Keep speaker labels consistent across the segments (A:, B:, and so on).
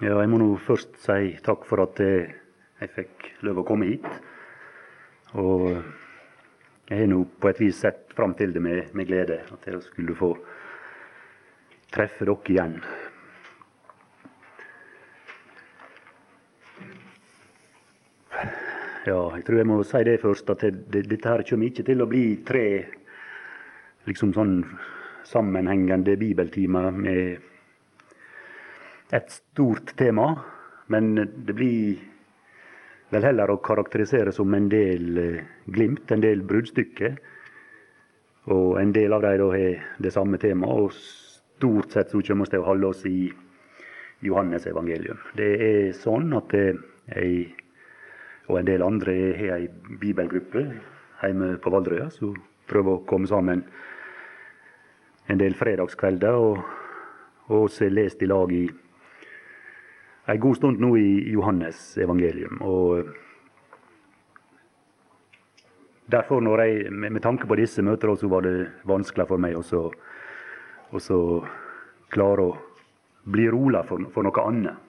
A: Ja, jeg må nå først si takk for at jeg, jeg fikk lov å komme hit. Og jeg har nå på et vis sett fram til det med, med glede, at jeg skulle få treffe dere igjen. Ja, jeg tror jeg må si det først, at det, det, dette her kommer ikke til å bli tre liksom sånn sammenhengende bibeltimer med et stort tema. Men det blir vel heller å karakterisere som en del eh, glimt, en del bruddstykker. Og en del av dem har det samme temaet, og stort sett så kommer vi til å holde oss i Johannes evangelium. Det er sånn at jeg og en del andre har ei bibelgruppe hjemme på Valdrøya som prøver å komme sammen en del fredagskvelder. Og, og også lest i lag i ei god stund nå i Johannes evangelium. Og derfor, når jeg, med tanke på disse møtene, så var det vanskelig for meg å klare å bli rolig for, for noe annet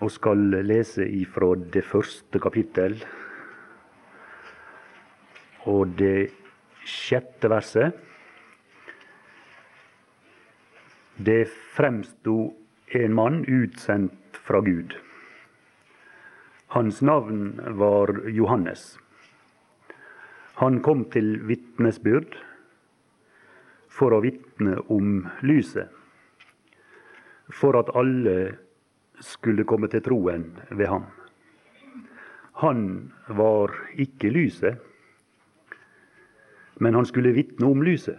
A: og skal lese ifra det første kapittel og det sjette verset. Det fremsto en mann utsendt fra Gud. Hans navn var Johannes. Han kom til vitnesbyrd for å vitne om lyset, for at alle skulle komme til troen ved ham. Han var ikke lyset, men han skulle vitne om lyset.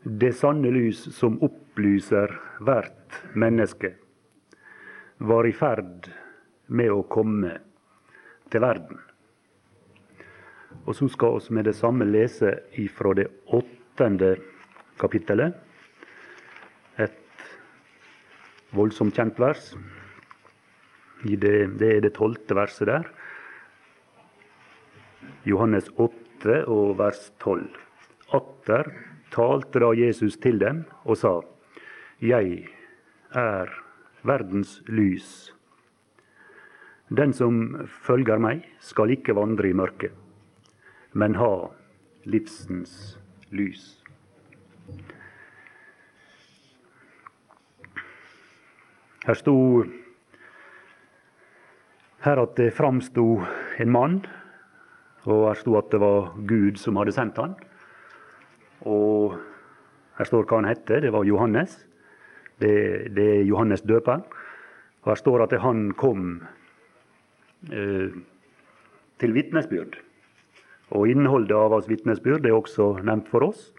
A: Det sanne lys som opplyser hvert menneske, var i ferd med å komme til verden. Og så skal vi med det samme lese ifra det åttende kapittelet Et voldsomt kjent vers. Det, er det tolvte verset der. Johannes 8 og vers 12. Atter talte da Jesus til dem og sa, Jeg er verdens lys. Den som følger meg, skal ikke vandre i mørket, men ha livsens lys. Her sto her at det framsto en mann, og her sto at det var Gud som hadde sendt han. Og her står hva han hette. Det var Johannes. Det, det er Johannes døperen. Her står at han kom eh, til vitnesbyrd. Og innholdet av hans vitnesbyrd er også nevnt for oss.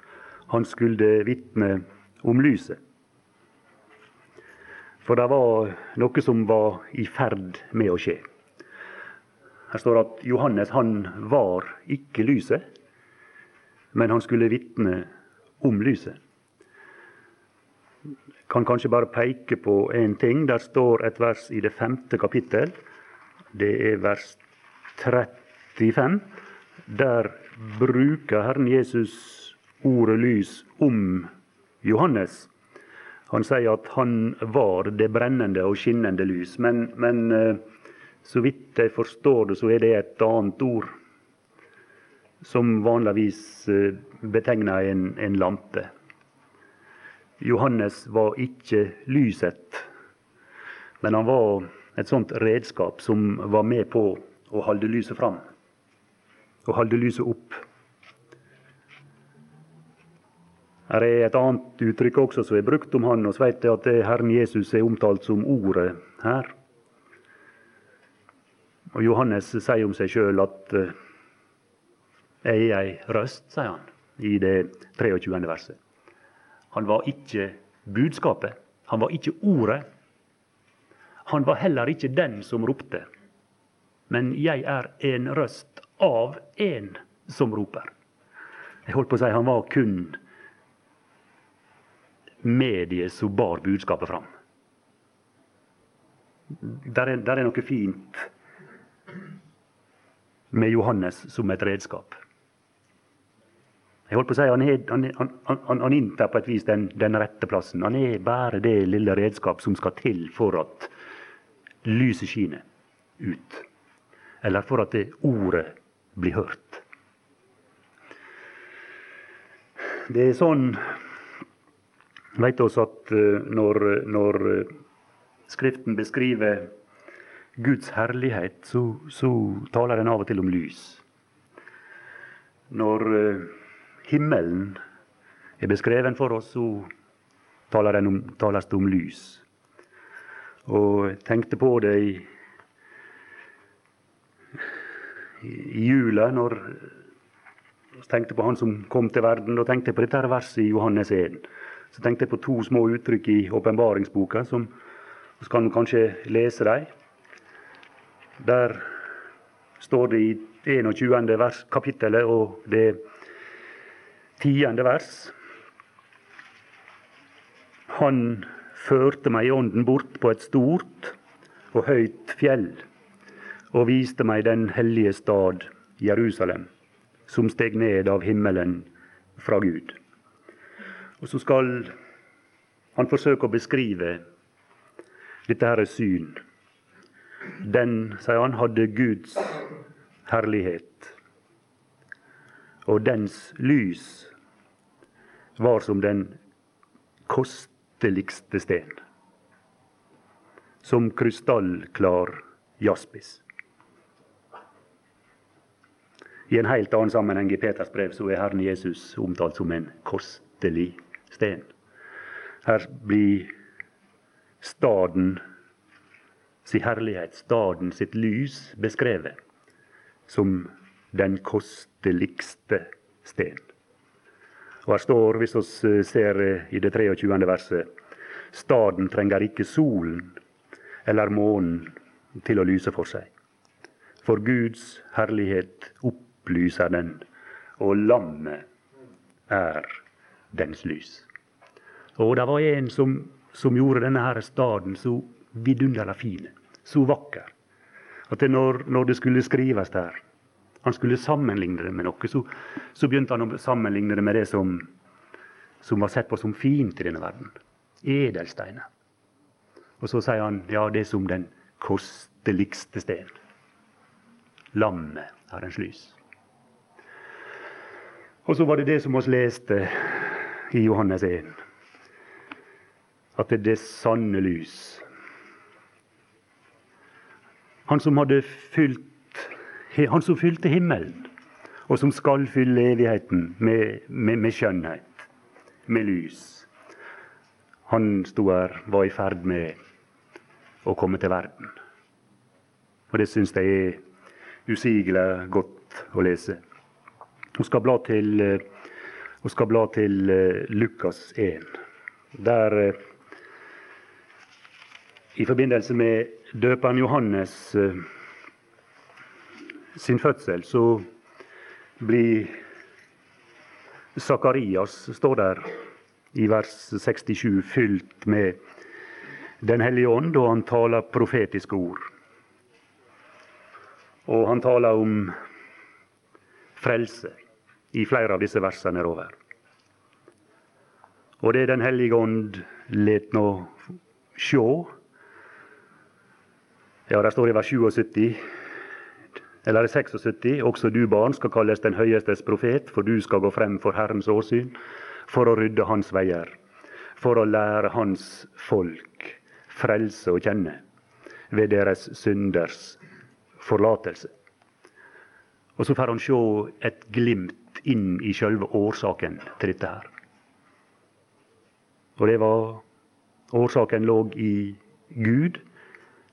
A: Han skulle vitne om lyset. For det var noe som var i ferd med å skje. Her står at Johannes han var ikke lyset, men han skulle vitne om lyset. Kan kanskje bare peke på én ting. Der står et vers i det femte kapittel. Det er vers 35. Der bruker Herren Jesus ordet lys om Johannes. Han sier at han var det brennende og skinnende lys. Men, men eh, så vidt jeg forstår det, så er det et annet ord som vanligvis eh, betegner en, en lampe. Johannes var ikke lyset, men han var et sånt redskap som var med på å holde lyset fram. Å holde lyset opp. Her er et annet uttrykk også som er brukt om han, og så vet jeg at Herren Jesus er omtalt som Ordet her. Og Johannes sier om seg sjøl at eh, er ei røst, sier han i det 23. verset. Han var ikke budskapet. Han var ikke ordet. Han var heller ikke den som ropte. Men jeg er en røst av en som roper. Jeg holdt på å si han var kun mediet som bar budskapet fram. Der er, der er noe fint med Johannes som et redskap. Jeg holdt på å si, Han, er, han, han, han, inntar på et vis den, den, rette plassen. Han er bare det lille redskap som skal til for at lyset skinner ut. Eller for at det ordet blir hørt. Det er sånn veit oss at eh, når, når eh, Skriften beskriver Guds herlighet, så, så taler den av og til om lys. Når uh, himmelen er beskreven for oss, så taler om, tales det om lys. Og jeg tenkte på det i, i jula, når jeg tenkte på han som kom til verden. Da tenkte jeg på dette verset i Johannes 1. Så tenkte jeg på to små uttrykk i åpenbaringsboka, så kan kanskje lese dem. Der står det i 21. vers, kapittelet og det tiende vers. Han førte meg i ånden bort på et stort og høyt fjell og viste meg den hellige stad, Jerusalem, som steg ned av himmelen fra Gud. Og så skal han forsøke å beskrive dette her er syn. Den, sier han, hadde Guds herlighet. Og dens lys var som den kosteligste sten. Som krystallklar jaspis. I en helt annen sammenheng i Peters brev så er Herren Jesus omtalt som en kostelig sten. Her blir staden si herlighet, staden sitt lys, beskrevet som den kosteligste sten. Og Her står, hvis vi eh, ser eh, i det 23. verset, staden trenger ikke solen eller månen til å lyse for seg. For Guds herlighet opplyser den, og lammet er dens lys. Og det var en som som gjorde denne her staden så vidunderlig fin, så vakker. At når, når, det skulle skrives der, han skulle sammenligne det med noe, så, så begynte han å sammenligne det med det som, som var sett på som fint i denne verden. Edelsteiner. Og så sier han ja, det er som den kosteligste sten. Lammet en lys. Og så var det det som vi leste i Johannes 1 at det er det sanne lys. Han som hadde fylt Han som fylte himmelen, og som skal fylle evigheten med, med, med skjønnhet, med lys. Han sto her, var i ferd med å komme til verden. Og det syns jeg er usigelig godt å lese. Hun skal bla til, skal bla til eh, Lukas 1. Der eh, i forbindelse med døperen Johannes eh, sin fødsel, så blir Sakarias, står der i vers 67, fylt med Den hellige ånd, og han taler profetiske ord. Og han taler om frelse i flere av disse versene nedover. Og det Den hellige ånd let nå sjå, ja, det står i vers 77, eller 76, også du barn skal kalles den høyestes profet, for du skal gå frem for Herrens åsyn, for å rydde hans veier, for å lære hans folk frelse å kjenne ved deres synders forlatelse. Og så får han se et glimt inn i sjølve årsaken til dette her. Og det var Årsaken lå i Gud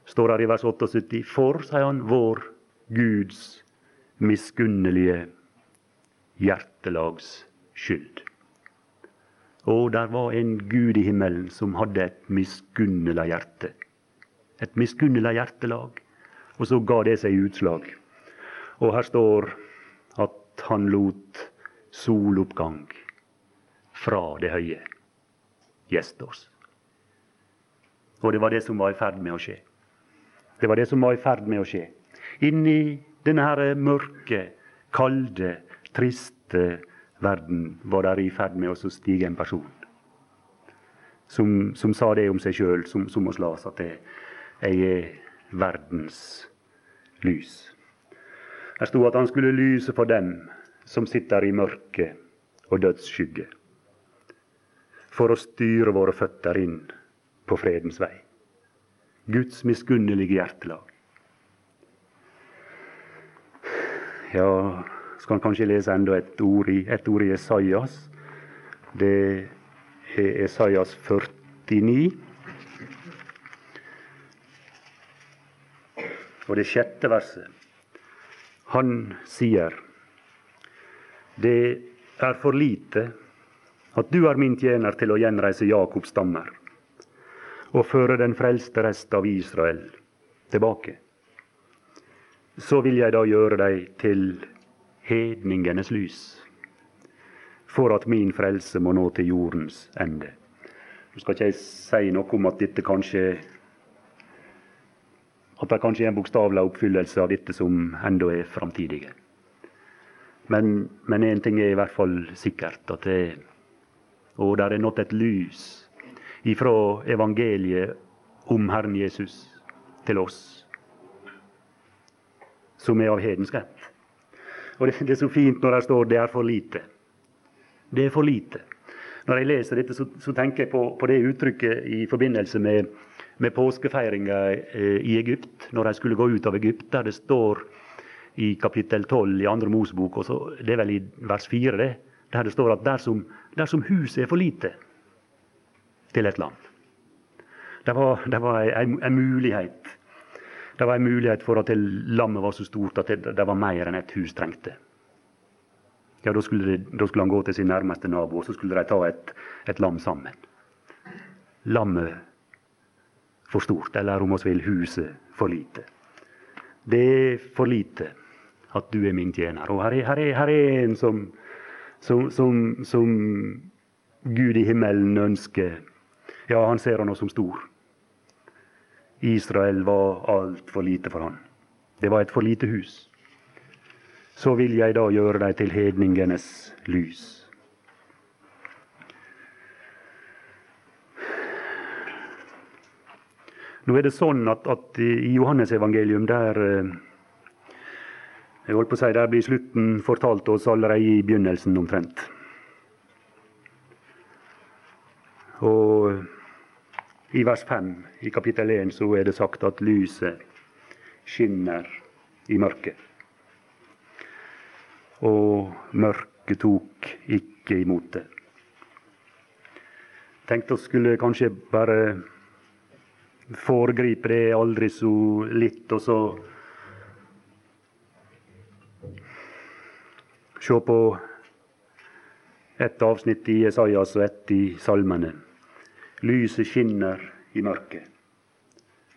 A: står her i vers 78. For, sier han, vår Guds miskunnelige hjertelags skyld. Og der var en Gud i himmelen som hadde et miskunnela hjerte. Et miskunnela hjertelag. Og så ga det seg utslag. Og her står at han lot soloppgang fra det høye gjeste oss. Og det var det som var i ferd med å skje. Det var det som var i ferd med å skje. Inni denne mørke, kalde, triste, verden var der i ferd med å stige en person som, som sa det om seg sjøl, som, som oss Las, at jeg, jeg er verdens lys. Her sto at han skulle lyse for dem som sitter i mørke og dødsskygge, for å styre våre føtter inn på fredens vei. Guds miskunnelige hjertelag. Ja, skal han kanskje lese enda et ord i, et ord i Esaias. Det er Esaias 49. Og det sjette verset. Han sier det er for lite at du er min tjener til å gjenreise Jakobs stammer og føre den frelste rest av Israel tilbake. Så vil jeg da gjøre deg til hedningenes lys, for at min frelse må nå til jordens ende. Nå skal ikke jeg si noe om at dette kanskje at det kanskje er en bokstavelig oppfyllelse av dette som enda er framtidige. Men, én ting er i hvert fall sikkert, at det, og der er nådd et lys ifra evangeliet om Herren Jesus til oss, som er av hedensk rett. Og det, det, er så fint når det står 'det er for lite'. Det er for lite. Når jeg leser dette, så, så tenker jeg på, på, det uttrykket i forbindelse med, med påskefeiringa eh, i Egypt, når de skulle gå ut av Egypt, der det står i kapittel 12 i andre Mosebok, og så, det er vel i vers 4, det, der det står at dersom, dersom huset er for lite til et land Det var, det var en, en, mulighet. Det var en mulighet for at lammet var så stort at det, det var mer enn et hus trengte. Ja, da skulle, de, da skulle, han gå til sin nærmeste nabo, og så skulle de ta et, et lam sammen. Lammet for stort, eller om vi vil, huset for lite. Det er for lite at du er min tjener. Og her er, her er, her er en som, som, som, som, Gud i himmelen ønsker. Ja, han ser han oss som stor. Israel var altfor lite for han. Det var et for lite hus. Så vil jeg da gjøre deg til hedningenes lys. Nå er det sånn at, at i Johannesevangelium der eh, jeg holdt på å si, Der blir slutten fortalt oss allerede i begynnelsen, omtrent. Og i vers 5 i kapittel 1 så er det sagt at lyset skinner i mørket. Og mørket tok ikke imot det. Tenkte vi skulle kanskje bare foregripe det aldri så litt, og så Se på ett avsnitt i Jesajas og ett i salmene. Lyset skinner i mørket,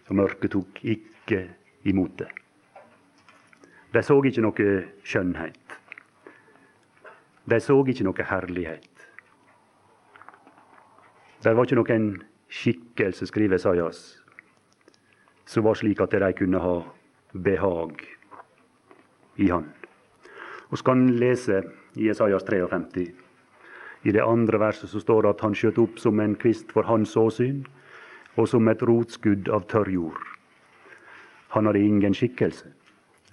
A: og mørket tok ikke imot det. De så ikke noe skjønnhet. De så ikke noe herlighet. Det var ikke noen skikkelse, skriver Esaias, som var slik at de kunne ha behag i Han. Og så kan lese i Jesajas 53. I det andre verset så står det at han skjøt opp som en kvist for hans åsyn, og som et rotskudd av tørr jord. Han hadde ingen skikkelse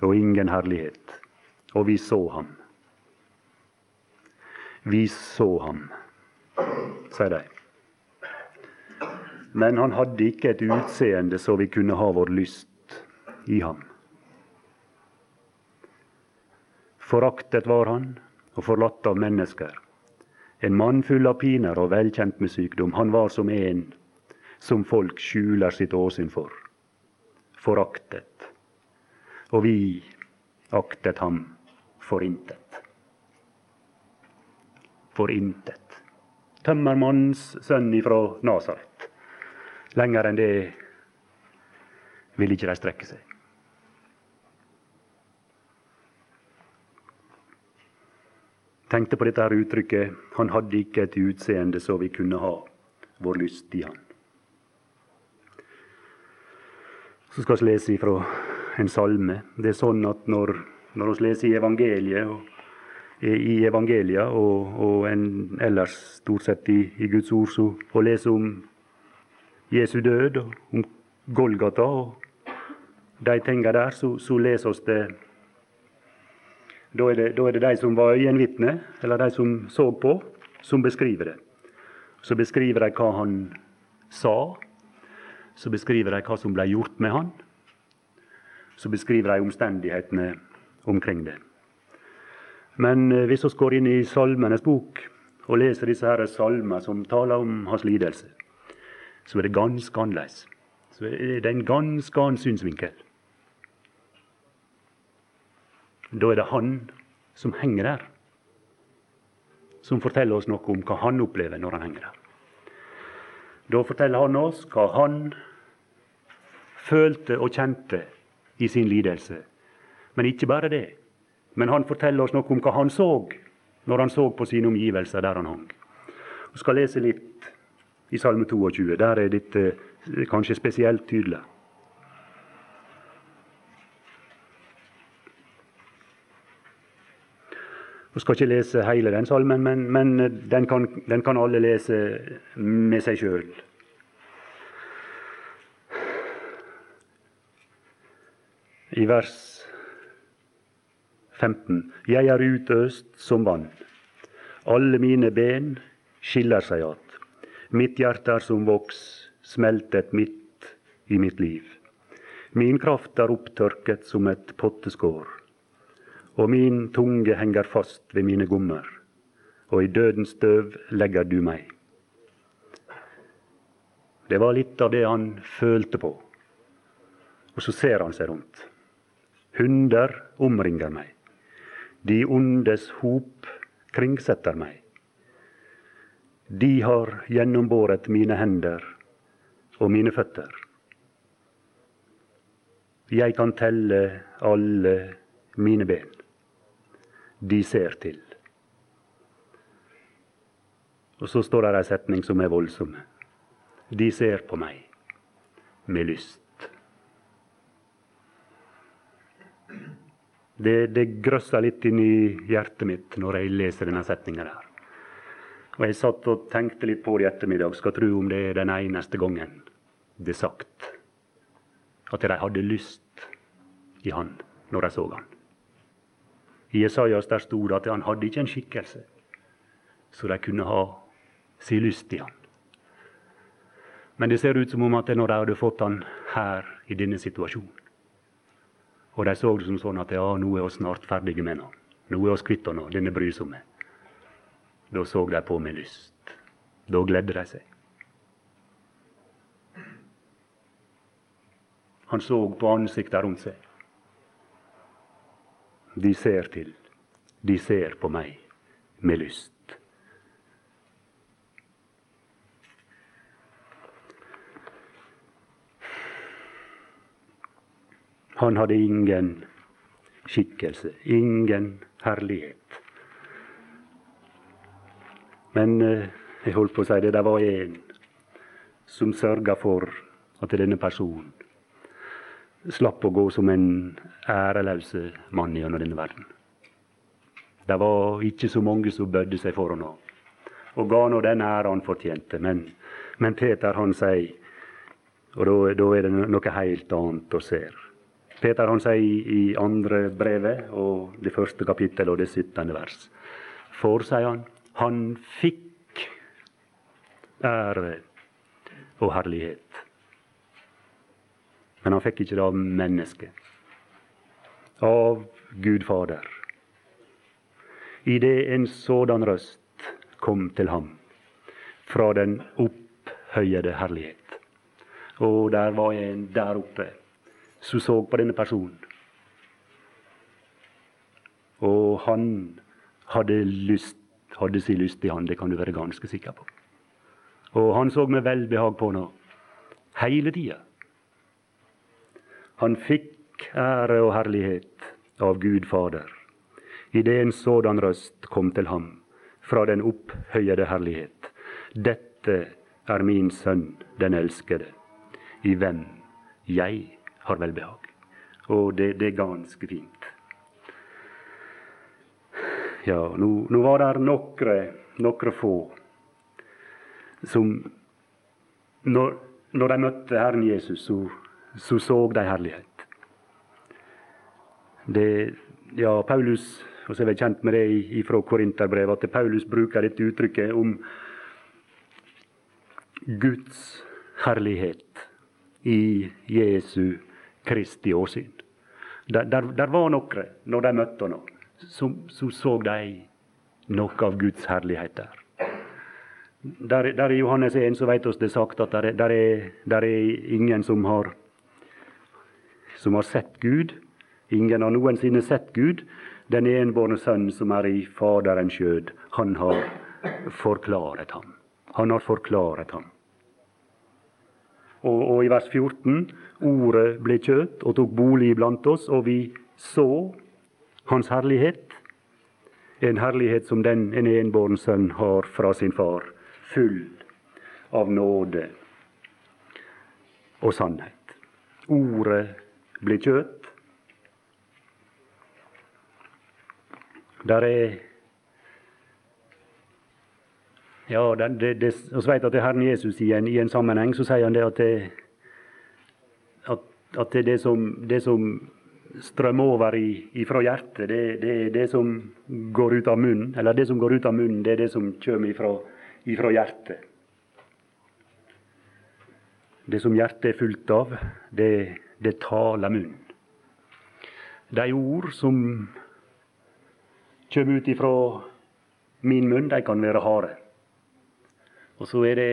A: og ingen herlighet, og vi så ham. Vi så ham, sier de. Men han hadde ikke et utseende så vi kunne ha vår lyst i ham. Foraktet var han, og forlatt av mennesker. En mann full av piner og velkjent med sykdom. Han var som en som folk skjuler sitt åsyn for. Foraktet. Og vi aktet ham for intet. For intet. Tømmermannens sønn ifra Nasaret. Lenger enn det ville ikke de strekke seg. Tenkte på dette her uttrykket 'Han hadde ikke et utseende så vi kunne ha vår lyst i han'. Så skal vi lese fra en salme. Det er sånn at når, når vi leser i evangeliet og i evangelia og, og en, ellers stort sett i, i Guds ord så, å lese om Jesu død og om Golgata og de tinga der, så, så leser oss det da er, det da er det de som var øyenvitne, eller de som så på, som beskriver det. Så beskriver de hva han sa. Så beskriver de hva som ble gjort med han. Så beskriver de omstendighetene omkring det. Men eh, hvis vi går inn i Salmenes bok og leser disse her salmer som taler om hans lidelse, så er det ganske annerledes. Så er det en ganske annen synsvinkel. Da er det han som henger der, som forteller oss noe om hva han opplever når han henger der. Da forteller han oss hva han følte og kjente i sin lidelse. Men ikke bare det. Men han forteller oss noe om hva han så når han så på sine omgivelser der han hang. Vi skal lese litt i Salme 22. Der er dette kanskje spesielt tydelig. Vi skal ikke lese hele den salmen, men, men den, kan, den, kan, alle lese med seg sjøl. I vers 15. Jeg er utøst som vann. Alle mine ben skiller seg att. Mitt hjerte er som voks, smeltet midt i mitt liv. Min kraft er opptørket som et potteskår, og min tunge henger fast ved mine gommer, og i dødens støv legger du meg. Det var litt av det han følte på. Og så ser han seg rundt. Hunder omringer meg. De ondes hop kringsetter meg. De har gjennombåret mine hender og mine føtter. Jeg kan telle alle mine ben. De ser til. Og så står det ei setning som er voldsom. De ser på meg med lyst. Det, det grøsser litt inn i hjertet mitt når jeg leser denne setninga der. Og jeg satt og tenkte litt på det i ettermiddag. Skal tro om det er den eneste gangen det er sagt at de hadde lyst i han når de så han. I Jesajas der sto det at han hadde ikke en skikkelse så de kunne ha si lyst i han. Men det ser ut som om at når de hadde fått han her i denne situasjonen, og de så det som sånn at ja, nå er vi snart ferdige med han. Nå er vi kvitt henne, denne brysomme. Da så de på med lyst. Da gledde de seg. Han så på ansiktet rundt seg. De ser til. De ser på meg med lyst. Han hadde ingen skikkelse, ingen herlighet. Men eh, jeg holdt på å si det, det var en som sørga for at denne personen slapp å gå som en æreløs mann gjennom denne verden. Det var ikke så mange som bødde seg for henne og ga nå den æra han fortjente. Men, men Peter han sier, og da er det noe helt annet å se. Peter han sier i andre brevet, og det første kapittel og det syttende vers. For, sier han, han fikk ære og herlighet. Men han fikk ikke det av mennesket. Av Gud Fader. Idet en sådan røst kom til ham fra den opphøyede herlighet. Og der var en der oppe som så på denne personen. Og han hadde, lyst, hadde sin lyst i han, det kan du være ganske sikker på. Og han så med velbehag på henne hele tida. Han fikk ære og herlighet av Gud Fader idet en sådan røst kom til ham fra den opphøyede herlighet. Dette er min sønn, den elskede, i hvem jeg har velbehag. Og det, det er ganske fint. Ja, nå, nå var det nokre, nokre få som når, når de møtte Herren Jesus, så så, så de herlighet. Det, ja, Paulus og så er vi kjent med det fra Korinterbrevet, at Paulus bruker dette uttrykket om Guds herlighet i Jesu Kristi åsyn. Der, der, der var noen, når de møtte ham, så, så så de noe av Guds herlighet der. Der, der I Johannes 1 så vet oss det sagt at der, der, er, der er ingen som har, som har sett Gud. Ingen har noensinne sett Gud. Den enbårne Sønn som er i Faderens skjød, han har forklaret ham. Han har forklaret ham. Og, og, i vers 14 Ordet ble kjøtt og tok bolig blant oss, og vi så Hans herlighet. En herlighet som den en enbåren sønn har fra sin far, full av nåde og sannhet. Ordet ble kjøtt. Der er Ja, det, det, det, vi vet at det er Herren Jesus i en, i en sammenheng så sier han det at det, at, at det, det, som, det som strømmer over ifra hjertet, det, det er det som går ut av munnen. Eller det som går ut av munnen, det er det som kommer ifra, ifra hjertet. Det som hjertet er fullt av, det, det taler munnen. De ord som kommer ut ifra min munn, de kan være harde. Og så er det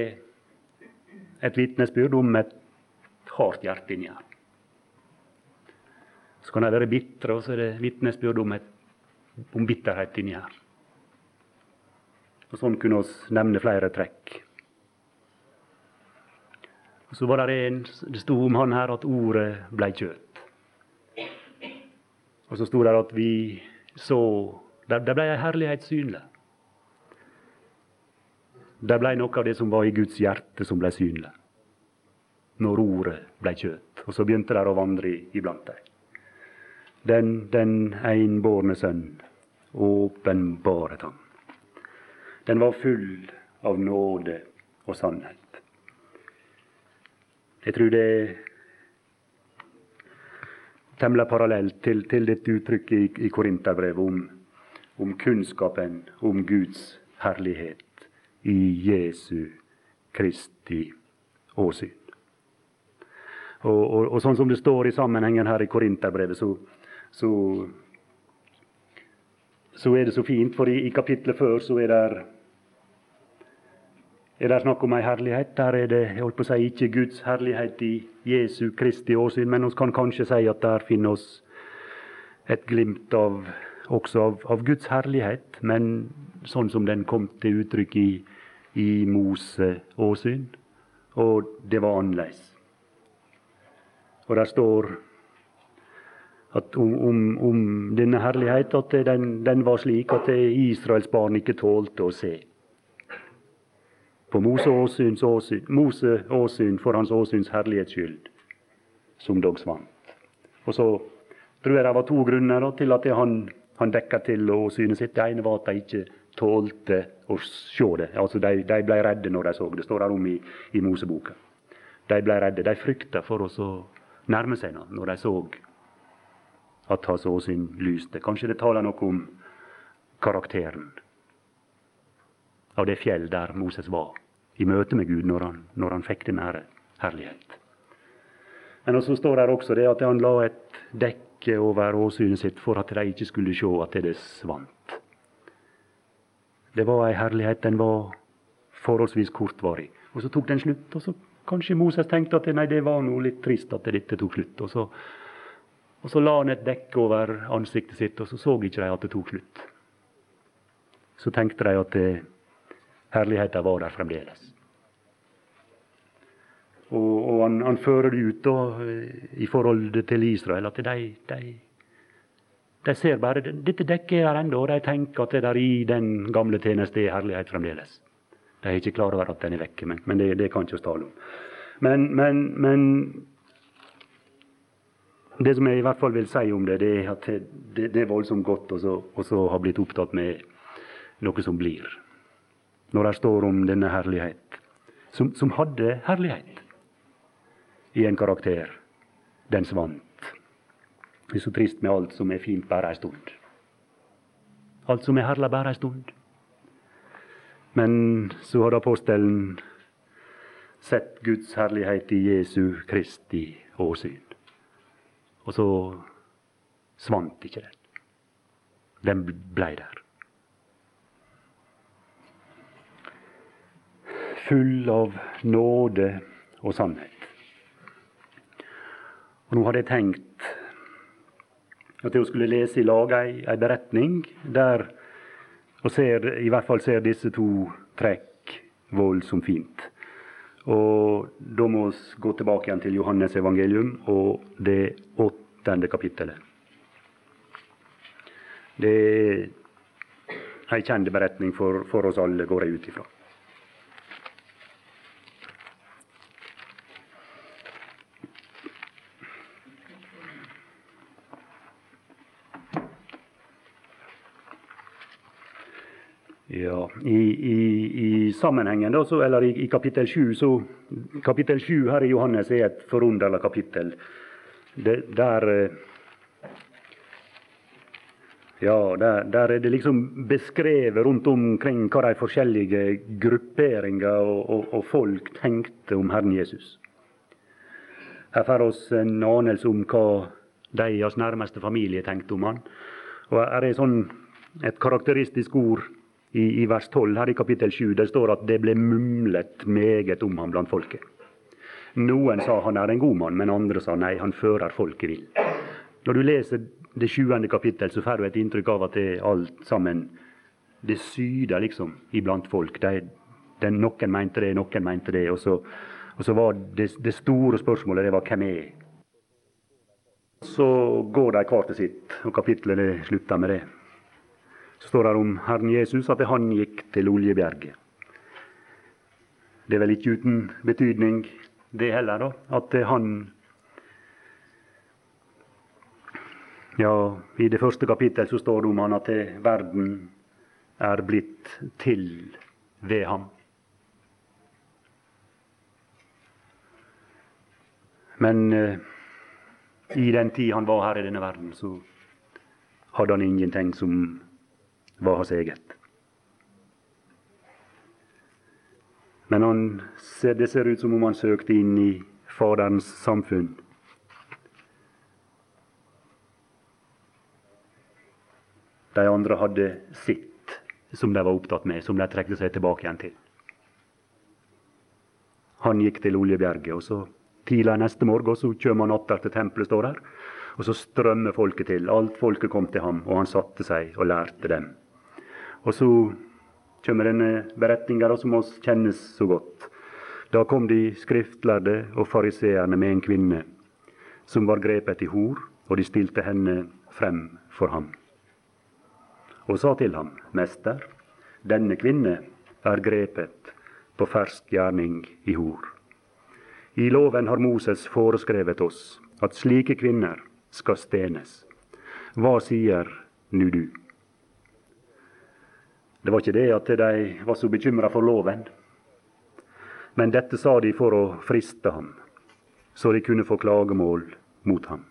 A: et vitnesbyrd om et hardt hjerte inni her. Så kan de være bitre, og så er det vitnesbyrd om, om bitterhet inni her. Og Sånn kunne vi nevne flere trekk. Og Så var det en, det sto om han her at ordet blei kjøtt. Og så sto det at vi så Det blei ei herlighet synlig. Det ble noe av det som var i Guds hjerte, som ble synlig. Når ordet ble kjøtt. Og så begynte det å vandre iblant dem. Den, den enbårne sønn åpenbaret han. Den var full av nåde og sannhet. Jeg tror det er temmelig parallelt til, til dette uttrykket i, i Korinterbrevet om, om kunnskapen om Guds herlighet i Jesu Kristi åsyn. Og, og, og, sånn som det står i sammenhengen her i Korinterbrevet, så, så, så, er det så fint, for i, i kapitlet før så er det er det snakk om ei herlighet. Der er det holdt på å si, ikke Guds herlighet i Jesu Kristi åsyn, men vi kan kanskje si at der finner oss et glimt av, også av, av Guds herlighet, men sånn som den kom til uttrykk i i Mose åsyn, og det var annerledes. Og der står at om, om, om denne herlighet at den, den, var slik at Israels barn ikke tålte å se. På Mose åsyn, Mose åsyn for hans åsyns herlighets skyld, som dog svant. Og så tror jeg det var to grunner til at han, han dekka til åsynet sitt. Det ene var at de ikke tålte å se det. Altså, de, de ble redde når de så det. står her om i, i Moseboka. De ble redde. De frykta for å nærme seg noe når de så at hans åsyn lyste. Kanskje det taler noe om karakteren av det fjell der Moses var, i møte med Gud når han, når han fikk den ære herlighet. Men så står det også det at han la et dekke over åsynet sitt for at de ikke skulle se at det svant. Det var ei herlighet. Den var forholdsvis kortvarig. Og så tok den slutt. Og så kanskje Moses tenkte at nei, det var noe litt trist at dette tok slutt. Og så, og så la han et dekke over ansiktet sitt, og så så ikke de at det tok slutt. Så tenkte de at herligheten var der fremdeles. Og, og han, han, fører det ut da, i forhold til Israel, at de, de de ser bare dette dekket er ennå, og de tenker at det der i den gamle tjeneste er herlighet fremdeles. De er ikke klar over at den er vekke, men, men det, det, kan ikke vi tale om. Men, men, men det som jeg i hvert fall vil si om det, det er at det, det er voldsomt godt å ha blitt opptatt med noe som blir. Når det står om denne herlighet, som, som hadde herlighet i en karakter. Den svant. Det er så trist med alt som er fint bare ei stund. Alt som er herlig bare ei stund. Men så hadde apostelen sett Guds herlighet i Jesu Kristi åsyn. Og så svant ikke den. Den blei der. Full av nåde og sannhet. Og Nå hadde jeg tenkt at jeg skulle lese i lag ei, ei beretning der og ser, i hvert fall ser disse to trekk voldsomt fint. Og da må vi gå tilbake igjen til Johannes evangelium og det åttende kapittelet. Det er ei kjent beretning for, for, oss alle, går jeg ut ifra. Ja, i, i, i sammenhengen, da, så, eller i, i, kapittel 7, så Kapittel 7 her i Johannes er et forunderlig kapittel. Det, der eh, ja, der, der, er det liksom beskrevet rundt omkring hva de forskjellige grupperinger og, og, og folk tenkte om Herren Jesus. Her får oss en anelse om hva de i hans nærmeste familie tenkte om han. Og her er sånn et karakteristisk ord i, i vers 12 her i kapittel 7. Det står at det ble mumlet meget om ham blant folket. Noen sa han er en god mann, men andre sa nei, han fører folket vill. Når du leser det sjuende kapittel, så får du et inntrykk av at det er alt sammen det syder liksom iblant folk. Det, det, noen mente det, noen mente det. Og så, og så var det, det, store spørsmålet det var hvem er Så går de hver til sitt, og kapittelet slutter med det står det om Herren Jesus at han gikk til Oljebjerget. Det er vel ikke uten betydning, det heller, da, at han Ja, i det første kapittel så står det om han at verden er blitt til ved ham. Men eh, i den tid han var her i denne verden, så hadde han ingenting som var hans eget. Men han, det ser ut som om han søkte inn i Faderens samfunn. De andre hadde sitt som de var opptatt med, som de trekte seg tilbake igjen til. Han gikk til Oljebjerget, og så tidlig neste morgen og så kommer han atter til tempelet, står der. Og så strømmer folket til. Alt folket kom til ham, og han satte seg og lærte dem. Og så kommer denne beretninga som oss kjennes så godt. Da kom de skriftlærde og fariseerne med en kvinne som var grepet i hor, og de stilte henne frem for ham. Og sa til ham, Mester, denne kvinne er grepet på fersk gjerning i hor. I loven har Moses foreskrevet oss at slike kvinner skal stenes. Hva sier nu du? Det var ikke det at de var så bekymra for loven. Men dette sa de for å friste ham, så de kunne få klagemål mot ham.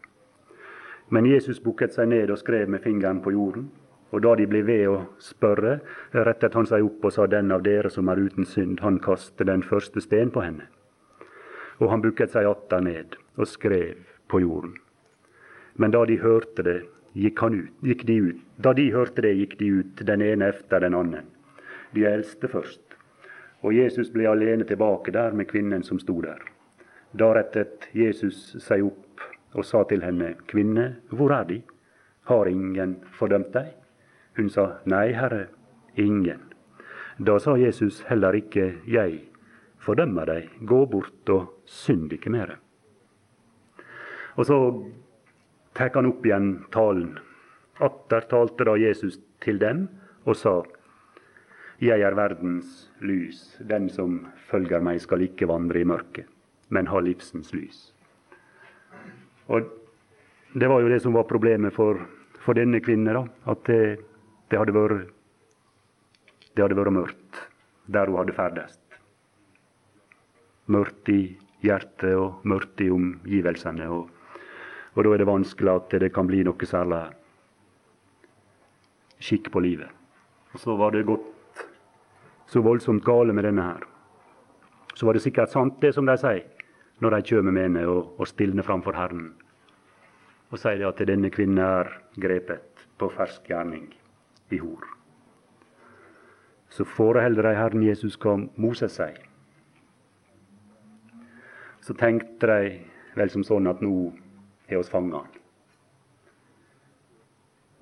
A: Men Jesus bukket seg ned og skrev med fingeren på jorden. Og da de ble ved å spørre, rettet han seg opp og sa, Den av dere som er uten synd, han kaster den første sten på henne. Og han bukket seg atter ned og skrev på jorden. Men da de hørte det, gikk, ut, gikk de ut. Da de hørte det, gikk de ut, den ene efter den andre. De eldste først. Og Jesus ble alene tilbake der med kvinnen som sto der. Da rettet Jesus seg opp og sa til henne, Kvinne, hvor er De? Har ingen fordømt deg? Hun sa, Nei, Herre, ingen. Da sa Jesus heller ikke, Jeg fordømmer deg, gå bort og synd ikke mer. Og så tar han opp igjen talen. Atter talte da Jesus til dem og sa:" Jeg er verdens lys. Den som følger meg, skal ikke vandre i mørket, men ha livsens lys. Og det var jo det som var problemet for, for denne kvinnen. da, At det, det, hadde vært, det hadde vært mørkt der hun hadde ferdes. Mørkt i hjertet og mørkt i omgivelsene. Og, og da er det vanskelig at det kan bli noe særlig skikk på livet. Og så var det gått så voldsomt gale med denne her. Så var det sikkert sant, det som de sier, når de kommer med henne og, og stilner framfor Herren og sier at denne kvinnen er grepet på fersk gjerning i hor. Så foreholder de Herren Jesus hva Moses sier. Så tenkte de vel som sånn at nå har oss fanga.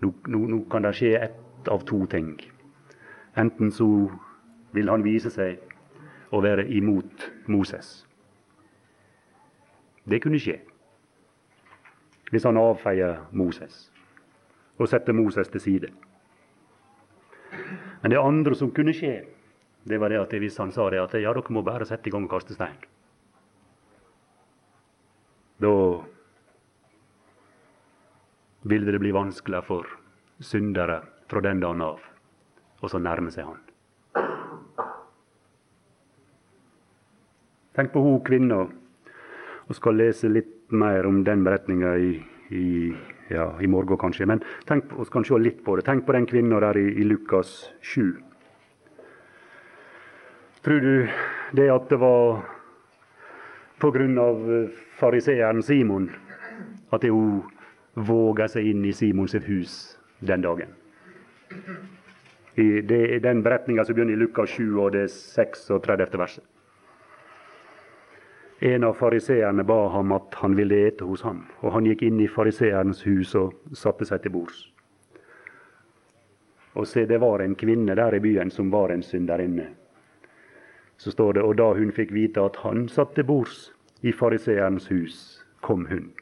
A: Nå, nå, nå, kan det skje ett av to ting. Enten så vil han vise seg å være imot Moses. Det kunne skje hvis han avfeier Moses og setter Moses til side. Men det andre som kunne skje, det var det at hvis han sa det at ja, dere må bare sette i gang og kaste stein. Da ville det bli vanskeligere for syndere fra den dagen av og så nærme seg han. Tenk på hun kvinna, og skal lese litt mer om den beretninga i, i, ja, i, morgen, kanskje. Men tenk, vi kan se litt på det. Tenk på den kvinna der i, i Lukas 7. Tror du det at det var pga. fariseeren Simon at hun våga seg inn i Simons hus den dagen? I, det den beretninga som begynner i Lukas 7, og det er 36. verset. En av fariseerne ba ham at han ville ete hos ham, og han gikk inn i fariseerens hus og satte seg til bords. Og se, det var en kvinne der i byen som var en synderinne. Så står det, og da hun fikk vite at han satt til bords i fariseerens hus, kom hun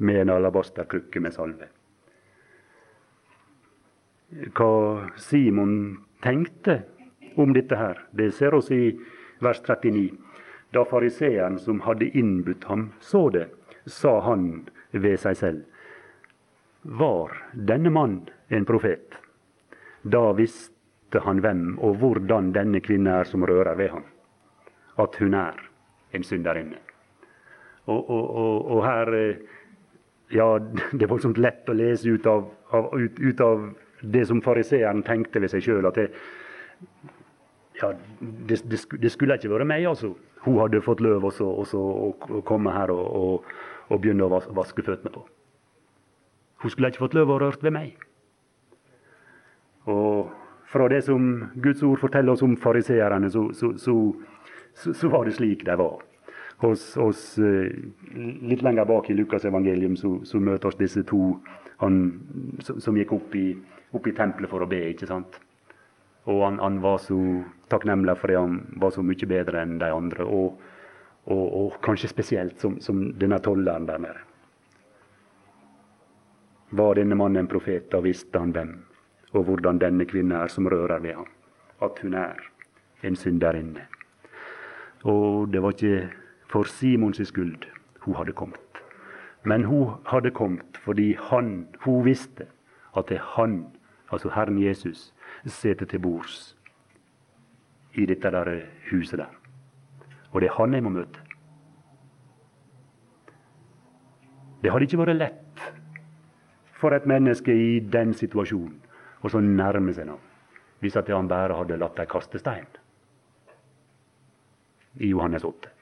A: med en alabasterkrukke med salve. Hva Simon tenkte om dette her, det ser oss i vers 39. Da fariseeren som hadde innbudt ham, så det, sa han ved seg selv. Var denne mann en profet? Da visste han hvem og hvordan denne kvinne er som rører ved ham. At hun er en synderinne. Og, og, og, og her eh, Ja, det er voldsomt lett å lese ut av, av, ut, ut av det som fariseeren tenkte ved seg sjøl. At det, ja, det, det, det, skulle ikke vært meg, altså hun hadde fått løv også, også å komme her og, og, og begynne å vaske føttene på. Hun skulle ikke fått løv å rørt ved meg. Og fra det som Guds ord forteller oss om fariseerne, så, så, så, så, var det slik de var. Hos, hos, eh, litt lenger bak i Lukas evangelium så, møter oss disse to han, som gikk opp i, opp i tempelet for å be. ikke sant? Og han, han, var så takknemlig fordi han var så mye bedre enn de andre. Og, og, og kanskje spesielt som, som denne tolleren der nede. Var denne mannen en profet, da visste han hvem og hvordan denne kvinnen er som rører ved ham. At hun er en synderinne. Og det var ikke for Simons skyld hun hadde kommet. Men hun hadde kommet fordi han, hun visste at det er han, altså Herren Jesus, sitter til bords i dette der huset der. Og det er han jeg må møte. Det hadde ikke vært lett for et menneske i den situasjonen å så nærme seg ham hvis at han bare hadde latt dem kaste stein i Johannes 8.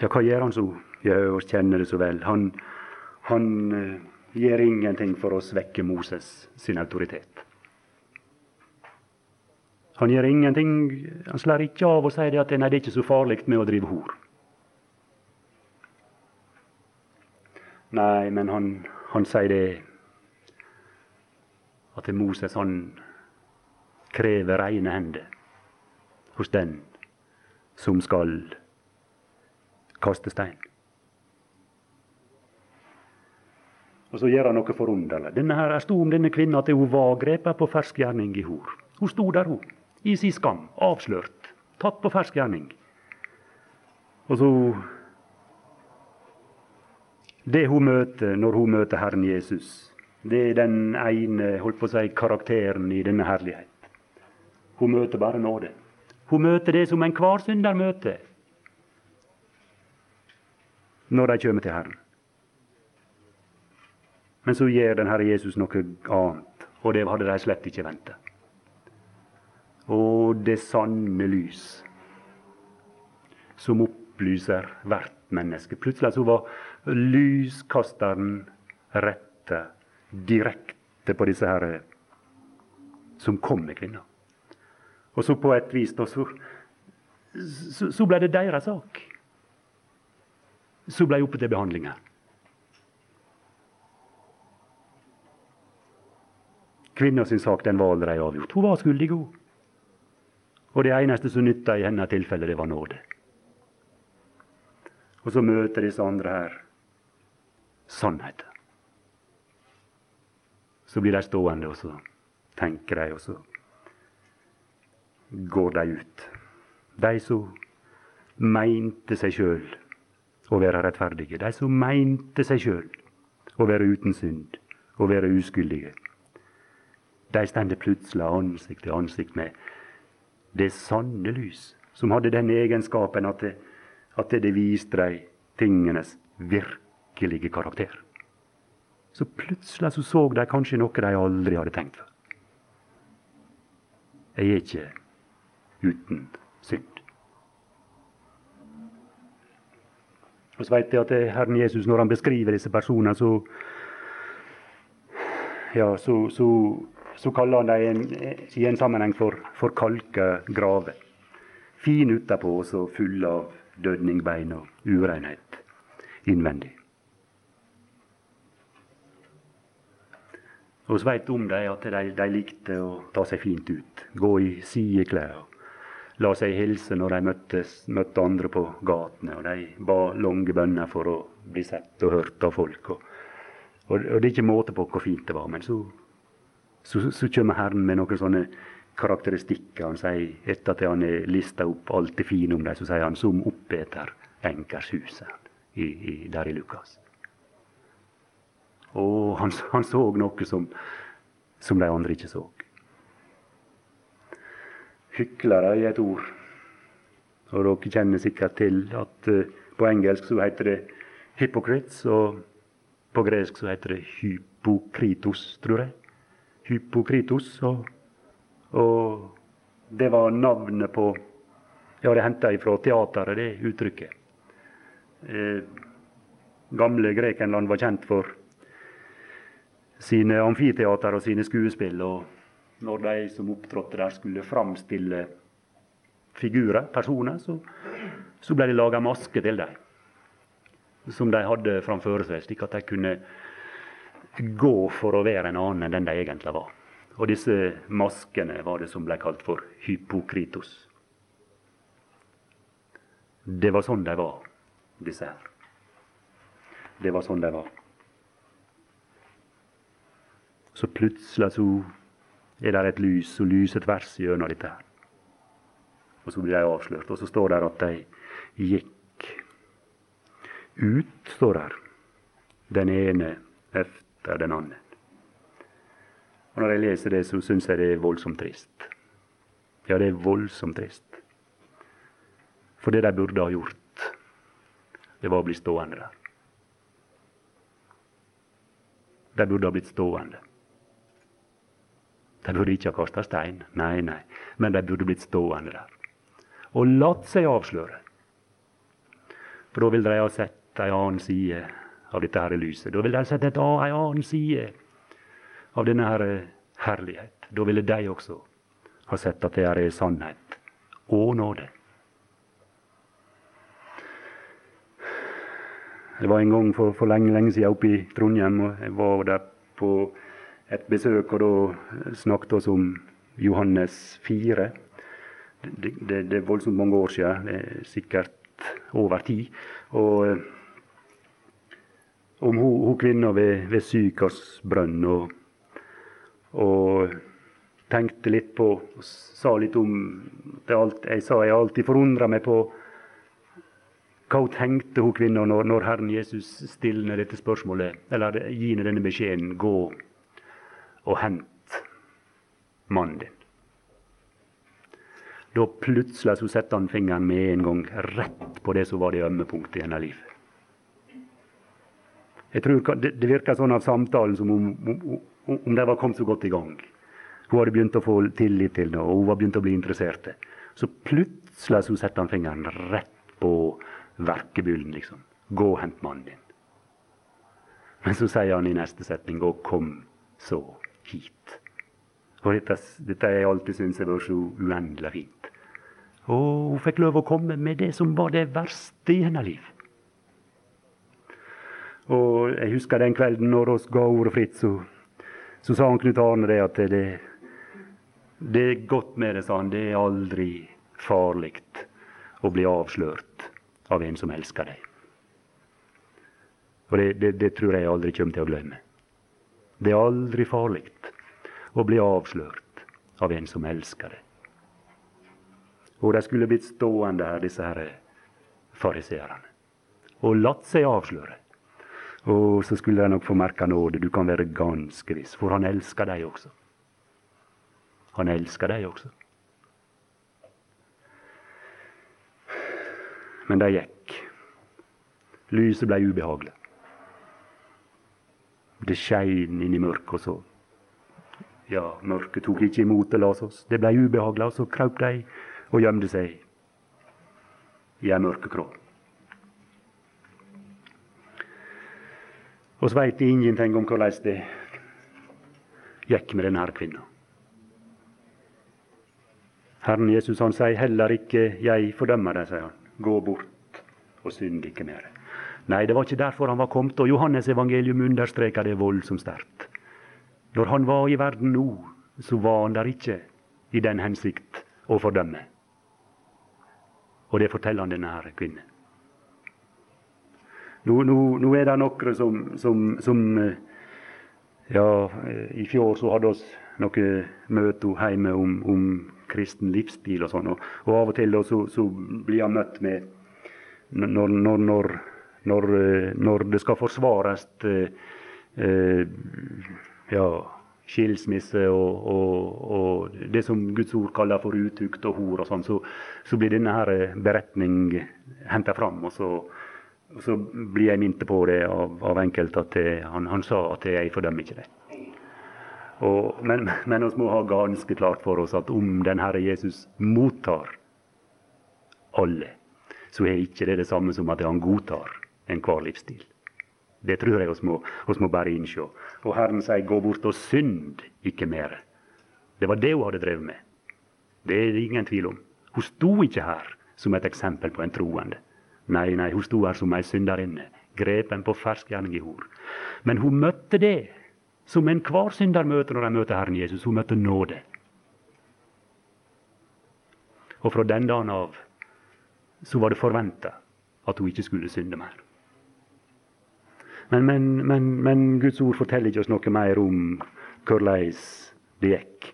A: Ja, hva gjør han så? Ja, vi kjenner det så vel. Han, han uh, gjør ingenting for å svekke Moses sin autoritet. Han gjør ingenting, han slår ikke av og sier at nei, det er ikke så farlig med å drive hor. Nei, men han, han sier det at Moses han krever rene hender hos den som skal kaste stein. Og så gjør han noe forunderlig. Denne her, sto om denne kvinnen at hun var grepet på fersk gjerning i hor. Hun sto der, hun, i sin skam, avslørt. Tatt på fersk gjerning. Og så Det hun møter når hun møter Herren Jesus, det er den ene holdt på å si, karakteren i denne herlighet. Hun møter bare nåde. Hun møter det som enhver synder møter når de kommer til Herren. Men så gjør den Herre Jesus noe annet, og det hadde de slett ikke venta. Og det sanne lys som opplyser hvert menneske. Plutselig så var lyskasteren retta direkte på disse her som kom med kvinna. Og så på et vis da, så, så, så ble det deres sak som ble oppe til behandling her. Sin sak den var allerede avgjort. Hun var skyldig, hun. Og det eneste som nytta i hennes tilfelle, det var nåde. Og så møter disse andre her sannheten. Så blir de stående, og så tenker de, og så går de ut. De som mente seg sjøl å være rettferdige. De som meinte seg sjøl å være uten synd, å være uskyldige. De stender plutselig ansikt til ansikt med det sanne lys, som hadde den egenskapen at det, at det viste dem tingenes virkelige karakter. Så plutselig så, så de kanskje noe de aldri hadde tenkt før. Jeg er ikke uten synd. Og så vet jeg at Herren Jesus, når han beskriver disse personene, så, ja, så, så, så kaller han dem i en sammenheng for, kalka graver. Fine utapå og så fulle av dødningbein og urenhet innvendig. Og så veit om dem at de, de likte å ta seg fint ut. Gå i sideklær la seg hilse når de møttes, møtte andre på gatene. Og de ba lange bønner for å bli sett og hørt av folk. Og, og, og det er ikke måte på hvor fint det var. Men så, så, så kommer Herren med noen sånne karakteristikker. Han sier, etter at han har lista opp alt det fine om dem, så sier han 'som oppeter enkershuset' hus' i, i, der i Lukas. Og han, han så noe som, som de andre ikke så hyklere i et ord. Og dere kjenner sikkert til at uh, på engelsk så heter det hypocrites, og på gresk så heter det hypokritos, tror jeg. Hypokritos. Og, og det var navnet på Ja, det henta fra teateret, det uttrykket. Eh, gamle Grekenland var kjent for sine amfiteater og sine skuespill. og når de som opptrådte der, skulle framstille figurer, personer, så, så ble det laga maske til dem. Som de hadde framfor seg, slik at de kunne gå for å være en annen enn den de egentlig var. Og disse maskene var det som ble kalt for hypokritos. Det var sånn de var, disse her. Det var sånn de var. Så plutselig så er det et lys som lyser tvers gjennom dette. her. Og så blir de avslørt. Og så står det at de gikk ut, står der. Den ene efter den andre. Og Når jeg leser det, så syns jeg det er voldsomt trist. Ja, det er voldsomt trist. For det de burde ha gjort, det var å bli stående der. De burde ha blitt stående. De burde ikke ha kasta stein, nei, nei, men de burde blitt stående der. Og latt seg avsløre. For da ville de ha sett ei annen side av dette her lyset. Da ville de ha sett ei annen side av denne her herlighet. Da ville de også ha sett at det her er sannhet og nåde. Det var en gang for, for lenge, lenge siden oppe i Trondheim. og Jeg var der på et besøk, og da snakket oss om Johannes 4. Det, det, det, er voldsomt mange år siden, det er sikkert over tid. Og eh, om hun, hun kvinna ved, ved Sykars brønn. Og, og tenkte litt på og sa litt om det alt, Jeg sa jeg alltid forundra meg på hva hun tenkte hun kvinna når, når Herren Jesus stiller dette spørsmålet, eller gir henne denne beskjeden 'gå og hent mannen din'. Da plutselig så setter han fingeren med en gang rett på det som var det ømme punktet i hennes liv. Jeg tror Det, virker sånn av samtalen som om, om, om de var kommet så godt i gang. Hun hadde begynt å få tillit til det, og hun var begynt å bli interessert. Så plutselig så setter han fingeren rett på verkebyllen, liksom. Gå og hent mannen din. Men så sier han i neste setning, og kom så hit. Og dette, dette har jeg alltid syntes har vært så uendelig fint. Og hun fikk lov å komme med det som var det verste i hennes liv. Og jeg husker den kvelden når vi ga ordet fritt, så, så sa han Knut Arne det at det, det er godt med det, sa han. Det er aldri farlig å bli avslørt av en som elsker deg. Og det, det, det tror jeg aldri kommer til å glemme. Det er aldri farlig å bli avslørt av en som elsker deg. Og de skulle blitt stående her, disse her fariseerne, og latt seg avsløre. Og så skulle de nok få merke nåde. Du kan være ganske viss, for han elsker deg også. Han elsker deg også. Men de gikk. Lyset ble ubehagelig. Det skein inn i mørket, og så Ja, mørket tok ikke imot og las oss. Det blei ubehagelig, og så kraup de og gjemte seg i ei mørkekrå. Så veit ingenting om hvordan det gikk med denne kvinna. Herren Jesus han sier heller ikke 'jeg fordømmer deg', sier han. Gå bort og synd ikke mer. Nei, det var ikke derfor han var kommet, og Johannes evangelium understreker det voldsomt sterkt. Når han var i verden nå, så var han der ikke i den hensikt å fordømme. Og det forteller han denne her kvinnen. Nå, nå, nå, er det noen som, som, som, eh, Ja, i fjor så hadde oss noen møter hjemme om, om, kristen livsstil og sånn. Og, og, av og til så, så blir han møtt med når, når, når, når, det skal forsvares eh, ja, skilsmisse og, og, og, det som Guds ord kaller for utukt og hor, og sånn, så, så, blir denne her beretning henta fram. Og så, og så, blir jeg minnet på det av, av enkelte at jeg, han, han, sa at jeg fordømmer ikke det. Men, men vi må ha ganske klart for oss at om den Herre Jesus mottar alle, så er ikke det det samme som at han godtar enhver livsstil. Det tror jeg vi må, må, bare innsjå. Og Herren sier 'gå bort og synd ikke mer'. Det var det hun hadde drevet med. Det er det ingen tvil om. Hun sto ikke her som et eksempel på en troende. Nei, nei, hun sto her som ei synderinne, grepen på fersk gjerning i hor. Men hun møtte det som enhver synder møter når de møter Herren Jesus. Hun møtte nåde. Og fra den dagen av så var det forventa at hun ikke skulle synde mer. Men, men, men, men, Guds ord forteller ikke oss noe mer om hvordan det gikk.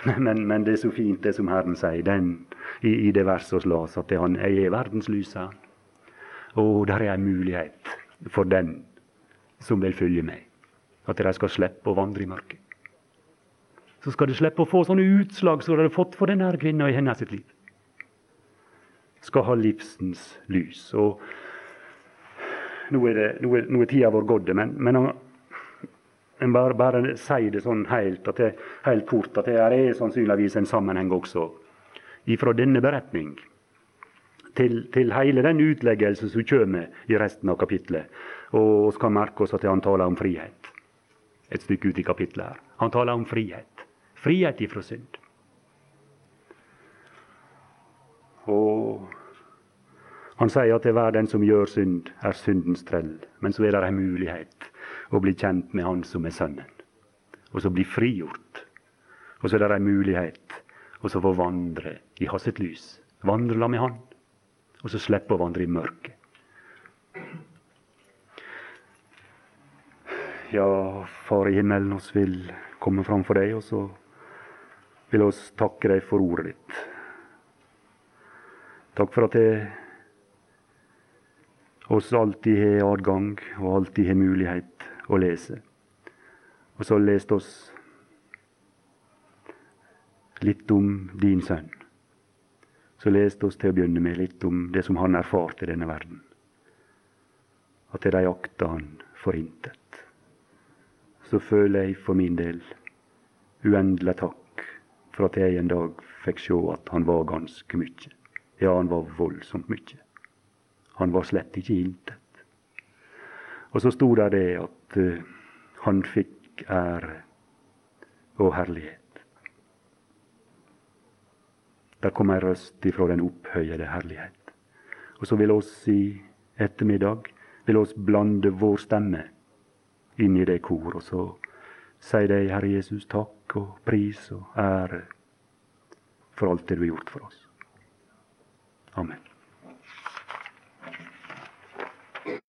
A: Men, det er så fint det som Herren sier den, i, i, det verset vi las, at han er verdenslysa. Og der er en mulighet for den som vil følge meg. At de skal slippe å vandre i mørket. Så skal de slippe å få sånne utslag som de har fått for denne kvinna i hennes liv. Skal ha livsens lys. Og nå er, det, nå er, nå er tida vår gått, men, men en bare, bare sier det sånn helt, det, helt kort at det er sannsynligvis en sammenheng også ifra denne beretning til, til hele den utleggelse som kommer i resten av kapitlet. Og kan merke oss at han taler om frihet et stykke ut i kapitlet. her. Han taler om frihet. Frihet ifra synd. Og han sier at det hver den som gjør synd, er syndens trell. Men så er det en mulighet å bli kjent med Han som er Sønnen. Og så bli frigjort. Og så er det en mulighet å få vandre i Hans lys. Vandre la med Han. Og så slippe å vandre i mørket. Ja, Far i himmelen, oss vil komme fram for deg, og så vil oss takke deg for ordet ditt. Takk for at oss alltid har adgang og alltid har mulighet å lese. Og så lest oss litt om din sønn. Så leste oss til å begynne med litt om det som han erfarte i denne verden. At de akta han for intet. Så føler jeg for min del uendelig takk for at jeg en dag fikk se at han var ganske mye. Ja, han var voldsomt mye. Han var slett ikke intet. Og så sto det det at uh, han fikk ære og herlighet. Der kom ei røst ifra den opphøyede herlighet. Og så vil oss i ettermiddag vil oss blande vår stemme inn i det kor, og så sier de, Herre Jesus, takk og pris og ære for alt det du har gjort for oss. Amen.